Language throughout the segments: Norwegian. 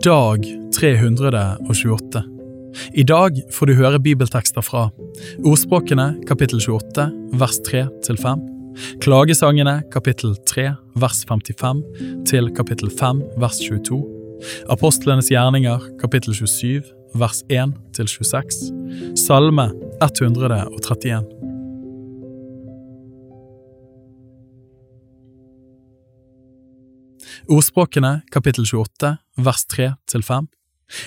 Dag 328. I dag får du høre bibeltekster fra Ordspråkene kapittel 28 vers 3 til 5, Klagesangene kapittel 3 vers 55 til kapittel 5 vers 22, Apostlenes gjerninger kapittel 27 vers 1 til 26, Salme 131. Ordspråkene kapittel 28 vers 3 til 5.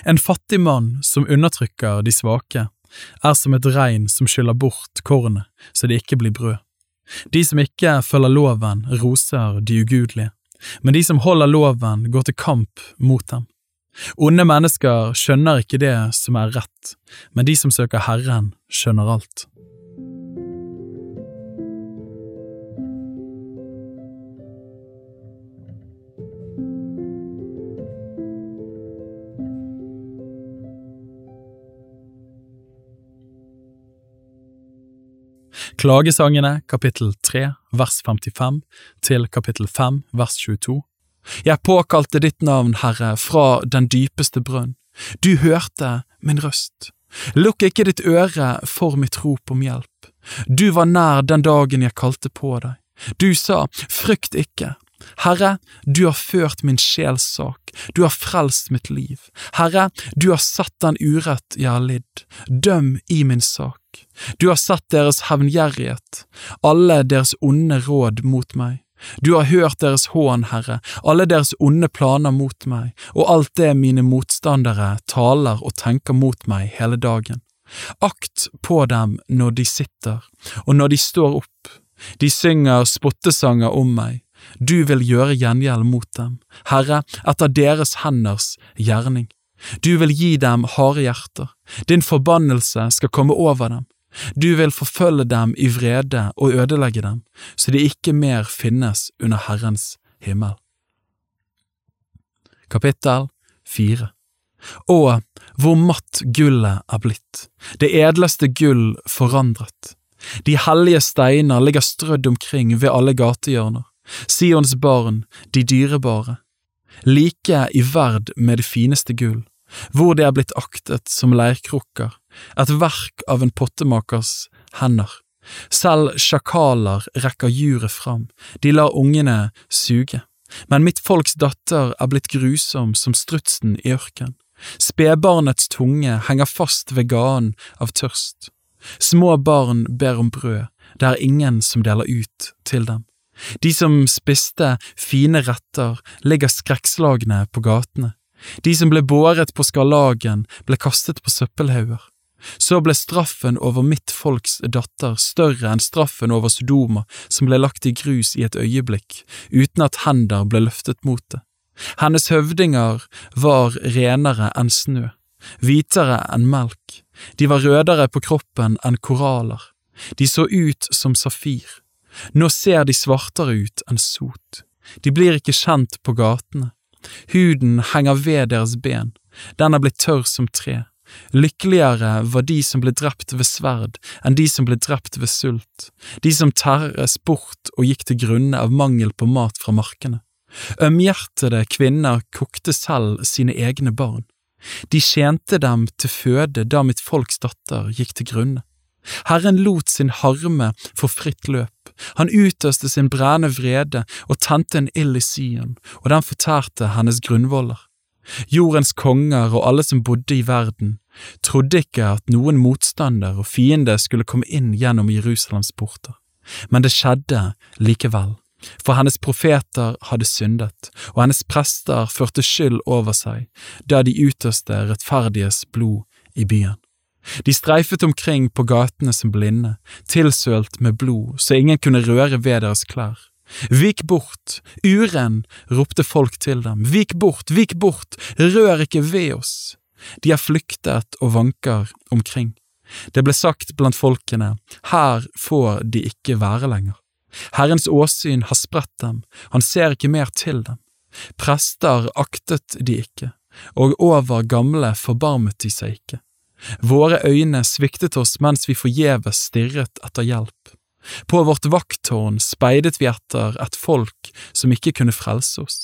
En fattig mann som undertrykker de svake, er som et regn som skyller bort kornet så det ikke blir brød. De som ikke følger loven, roser de ugudelige, men de som holder loven, går til kamp mot dem. Onde mennesker skjønner ikke det som er rett, men de som søker Herren, skjønner alt. Klagesangene kapittel 3 vers 55 til kapittel 5 vers 22. Jeg påkalte ditt navn, Herre, fra den dypeste brønn. Du hørte min røst. Lukk ikke ditt øre for mitt rop om hjelp. Du var nær den dagen jeg kalte på deg. Du sa, frykt ikke. Herre, du har ført min sjels sak, du har frelst mitt liv. Herre, du har sett den urett jeg har lidd. Døm i min sak. Du har sett deres hevngjerrighet, alle deres onde råd mot meg. Du har hørt deres hån, Herre, alle deres onde planer mot meg, og alt det mine motstandere taler og tenker mot meg hele dagen. Akt på dem når de sitter, og når de står opp. De synger spottesanger om meg. Du vil gjøre gjengjeld mot dem, Herre, etter deres henders gjerning. Du vil gi dem harde hjerter, din forbannelse skal komme over dem. Du vil forfølge dem i vrede og ødelegge dem, så de ikke mer finnes under Herrens himmel. Kapittel 4 Å, hvor matt gullet er blitt, det edleste gull forandret. De hellige steiner ligger strødd omkring ved alle gatehjørner, Sions barn, de dyrebare, like i verd med det fineste gull, hvor de er blitt aktet som leirkrukker, et verk av en pottemakers hender. Selv sjakaler rekker juret fram, de lar ungene suge. Men mitt folks datter er blitt grusom som strutsen i ørken. Spedbarnets tunge henger fast ved ganen av tørst. Små barn ber om brød, det er ingen som deler ut til dem. De som spiste fine retter, ligger skrekkslagne på gatene. De som ble båret på skarlagen, ble kastet på søppelhauger. Så ble straffen over mitt folks datter større enn straffen over Sodoma, som ble lagt i grus i et øyeblikk, uten at hender ble løftet mot det. Hennes høvdinger var renere enn snø, hvitere enn melk, de var rødere på kroppen enn koraller, de så ut som safir. Nå ser de svartere ut enn sot, de blir ikke kjent på gatene. Huden henger ved deres ben, den er blitt tørr som tre. Lykkeligere var de som ble drept ved sverd enn de som ble drept ved sult, de som terres bort og gikk til grunne av mangel på mat fra markene. Ømhjertede kvinner kokte selv sine egne barn. De tjente dem til føde da mitt folks datter gikk til grunne. Herren lot sin harme få fritt løp, han utøste sin brennende vrede og tente en ild i Sion, og den fortærte hennes grunnvoller. Jordens konger og alle som bodde i verden, trodde ikke at noen motstander og fiende skulle komme inn gjennom Jerusalems porter, men det skjedde likevel, for hennes profeter hadde syndet, og hennes prester førte skyld over seg da de utøste rettferdiges blod i byen. De streifet omkring på gatene som blinde, tilsølt med blod så ingen kunne røre ved deres klær. Vik bort, uren, ropte folk til dem, vik bort, vik bort, rør ikke ved oss. De er flyktet og vanker omkring. Det ble sagt blant folkene, her får de ikke være lenger. Herrens åsyn har spredt dem, han ser ikke mer til dem. Prester aktet de ikke, og over gamle forbarmet de seg ikke. Våre øyne sviktet oss mens vi forgjeves stirret etter hjelp. På vårt vakttårn speidet vi etter et folk som ikke kunne frelse oss.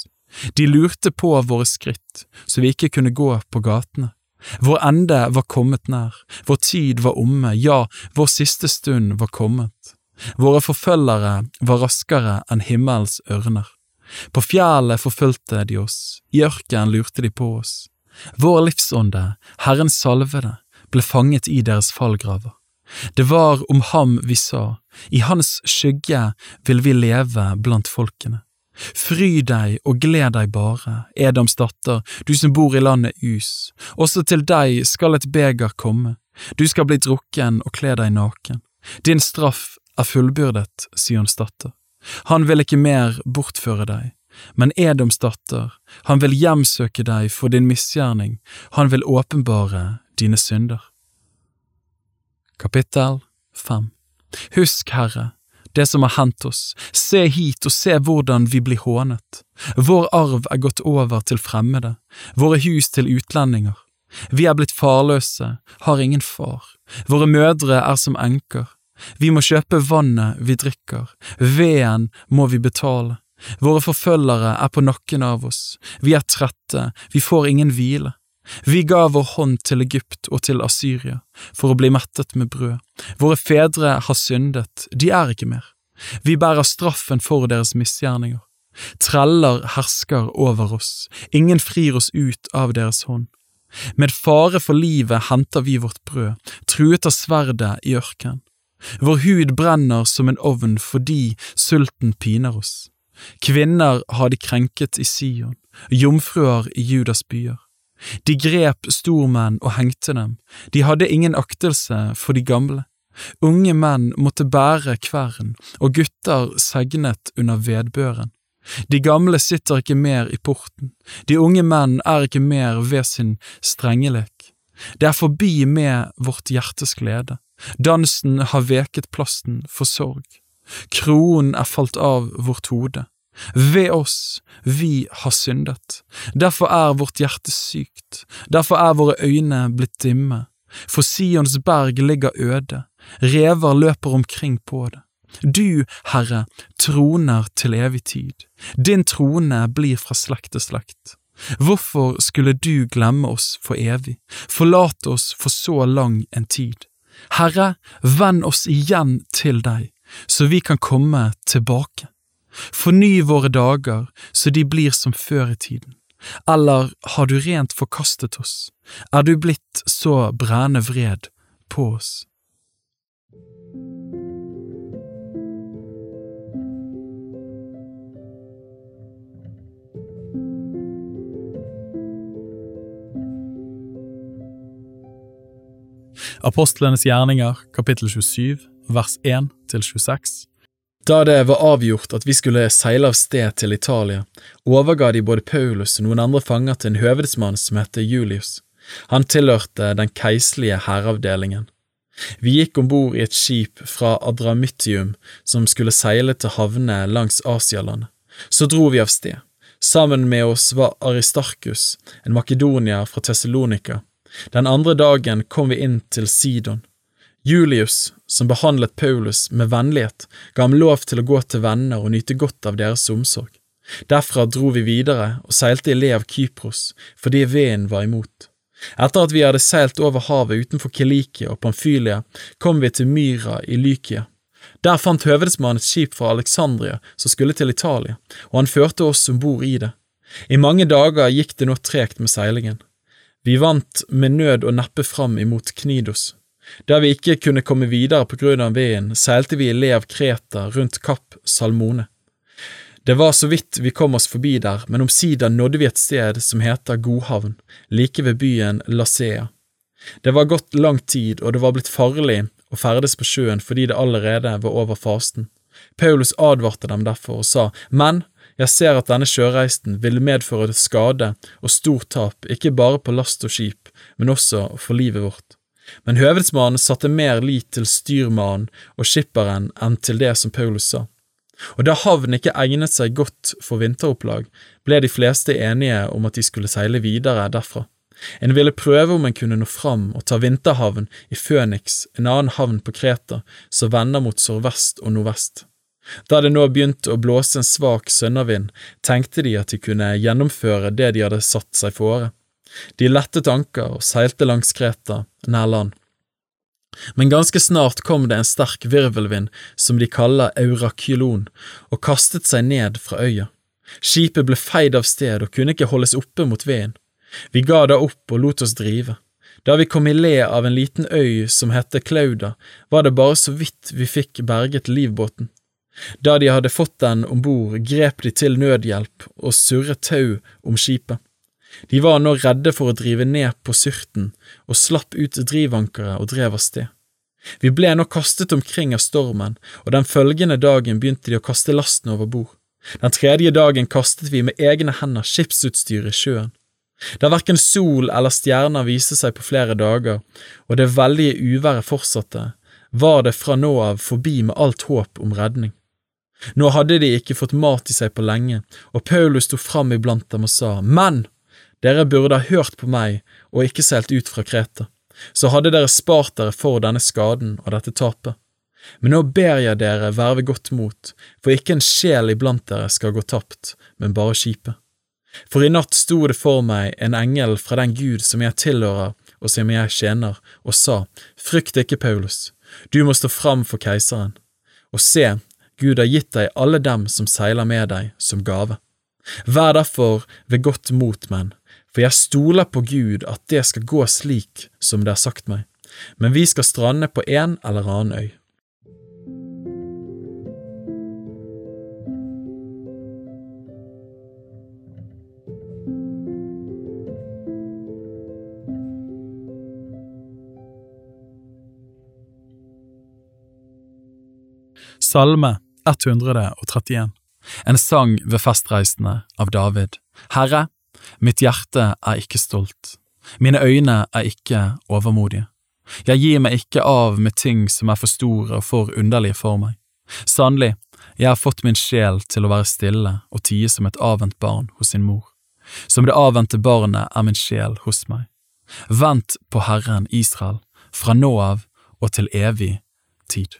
De lurte på våre skritt, så vi ikke kunne gå på gatene. Vår ende var kommet nær, vår tid var omme, ja, vår siste stund var kommet. Våre forfølgere var raskere enn himmels ørner. På fjellet forfulgte de oss, i ørkenen lurte de på oss. Vår livsånde, Herrens salvede, ble fanget i deres fallgraver. Det var om ham vi sa, i hans skygge vil vi leve blant folkene. Fry deg og gled deg bare, Edoms datter, du som bor i landet Us, også til deg skal et beger komme, du skal bli drukken og kle deg naken. Din straff er fullbyrdet, Sions datter. Han vil ikke mer bortføre deg, men Edoms datter, han vil hjemsøke deg for din misgjerning, han vil åpenbare dine synder. Kapittel 5 Husk, Herre, det som har hendt oss, se hit og se hvordan vi blir hånet. Vår arv er gått over til fremmede, våre hus til utlendinger. Vi er blitt farløse, har ingen far, våre mødre er som enker. Vi må kjøpe vannet vi drikker, veden må vi betale. Våre forfølgere er på nakken av oss, vi er trette, vi får ingen hvile. Vi ga vår hånd til Egypt og til Asyria for å bli mettet med brød. Våre fedre har syndet, de er ikke mer. Vi bærer straffen for deres misgjerninger. Treller hersker over oss, ingen frir oss ut av deres hånd. Med fare for livet henter vi vårt brød, truet av sverdet i ørkenen. Vår hud brenner som en ovn fordi sulten piner oss. Kvinner har de krenket i Sion, jomfruer i Judas byer. De grep stormenn og hengte dem, de hadde ingen aktelse for de gamle. Unge menn måtte bære kvern, og gutter segnet under vedbøren. De gamle sitter ikke mer i porten, de unge menn er ikke mer ved sin strengelek. Det er forbi med vårt hjertes glede, dansen har veket plasten for sorg. Kronen er falt av vårt hode, ved oss, vi har syndet. Derfor er vårt hjerte sykt, derfor er våre øyne blitt dimme. For Sions berg ligger øde, rever løper omkring på det. Du, Herre, troner til evig tid, din trone blir fra slekt til slekt. Hvorfor skulle du glemme oss for evig, forlate oss for så lang en tid? Herre, vend oss igjen til deg, så vi kan komme tilbake. Forny våre dager så de blir som før i tiden. Eller har du rent forkastet oss, er du blitt så brennende vred på oss? Apostlenes gjerninger, kapittel 27, vers 1 til 26 da det var avgjort at vi skulle seile av sted til Italia, overga de både Paulus og noen andre fanger til en høvedsmann som het Julius. Han tilhørte den keiserlige hæravdelingen. Vi gikk om bord i et skip fra Adramyttium som skulle seile til havnene langs Asialandet. Så dro vi av sted. Sammen med oss var Aristarkus, en makedonier fra Tessalonika. Den andre dagen kom vi inn til Sidon. Julius, som behandlet Paulus med vennlighet, ga ham lov til å gå til venner og nyte godt av deres omsorg. Derfra dro vi videre og seilte i le av Kypros, fordi veden var imot. Etter at vi hadde seilt over havet utenfor Kilikia og Pamfylia, kom vi til Myra i Lykia. Der fant høvedsmannen et skip fra Alexandria som skulle til Italia, og han førte oss om bord i det. I mange dager gikk det nå tregt med seilingen. Vi vant med nød og neppe fram imot Knidos, der vi ikke kunne komme videre på grunn av veden, seilte vi i le av Kreta rundt Kapp Salmone. Det var så vidt vi kom oss forbi der, men omsider nådde vi et sted som heter Godhavn, like ved byen Lasea. Det var gått lang tid, og det var blitt farlig å ferdes på sjøen fordi det allerede var over fasten. Paulus advarte dem derfor og sa, men jeg ser at denne sjøreisen ville medføre skade og stort tap, ikke bare på last og skip, men også for livet vårt. Men høvedsmannen satte mer lit til styrmannen og skipperen enn til det som Paulus sa. Og da havnen ikke egnet seg godt for vinteropplag, ble de fleste enige om at de skulle seile videre derfra. En ville prøve om en kunne nå fram og ta vinterhavn i Føniks, en annen havn på Kreta, som vender mot sørvest og nordvest. Da det nå begynte å blåse en svak sønnavind, tenkte de at de kunne gjennomføre det de hadde satt seg fore. De lettet anker og seilte langs Kreta, nær land. Men ganske snart kom det en sterk virvelvind som de kaller eurakylon, og kastet seg ned fra øya. Skipet ble feid av sted og kunne ikke holdes oppe mot veden. Vi ga da opp og lot oss drive. Da vi kom i le av en liten øy som hette Klauda, var det bare så vidt vi fikk berget livbåten. Da de hadde fått den om bord, grep de til nødhjelp og surret tau om skipet. De var nå redde for å drive ned på syrten, og slapp ut drivankeret og drev av sted. Vi ble nå kastet omkring av stormen, og den følgende dagen begynte de å kaste lasten over bord. Den tredje dagen kastet vi med egne hender skipsutstyr i sjøen. Da verken sol eller stjerner viste seg på flere dager, og det veldige uværet fortsatte, var det fra nå av forbi med alt håp om redning. Nå hadde de ikke fått mat i seg på lenge, og Paulus sto fram iblant dem og sa, Menn, dere burde ha hørt på meg og ikke seilt ut fra Kreta, så hadde dere spart dere for denne skaden og dette tapet. Men nå ber jeg dere være ved godt mot, for ikke en sjel iblant dere skal gå tapt, men bare skipet. For i natt sto det for meg en engel fra den Gud som jeg tilhører og som jeg tjener, og sa, Frykt ikke, Paulus, du må stå fram for keiseren. Og se, Gud har gitt deg alle dem som seiler med deg, som gave. Vær derfor ved godt mot, menn, for jeg stoler på Gud at det skal gå slik som det er sagt meg, men vi skal strande på en eller annen øy. Salme 131 En sang ved festreisende av David. Herre, mitt hjerte er ikke stolt, mine øyne er ikke overmodige. Jeg gir meg ikke av med ting som er for store og for underlige for meg. Sannelig, jeg har fått min sjel til å være stille og tie som et avvent barn hos sin mor. Som det avvente barnet er min sjel hos meg. Vent på Herren Israel, fra nå av og til evig tid.